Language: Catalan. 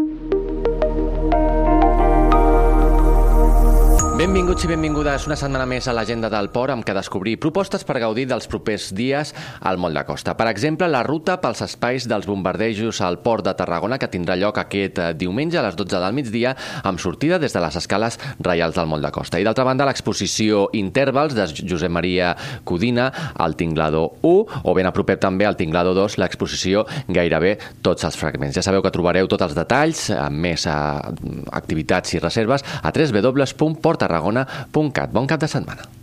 you. Benvinguts i benvingudes una setmana més a l'agenda del port amb què descobrir propostes per gaudir dels propers dies al Moll de Costa. Per exemple, la ruta pels espais dels bombardejos al port de Tarragona que tindrà lloc aquest eh, diumenge a les 12 del migdia amb sortida des de les escales reials del Moll de Costa. I d'altra banda, l'exposició Intervals de Josep Maria Codina al Tinglado 1 o ben a propet també al Tinglado 2 l'exposició gairebé tots els fragments. Ja sabeu que trobareu tots els detalls amb més eh, activitats i reserves a www.portarragona.cat. Bon cap de setmana.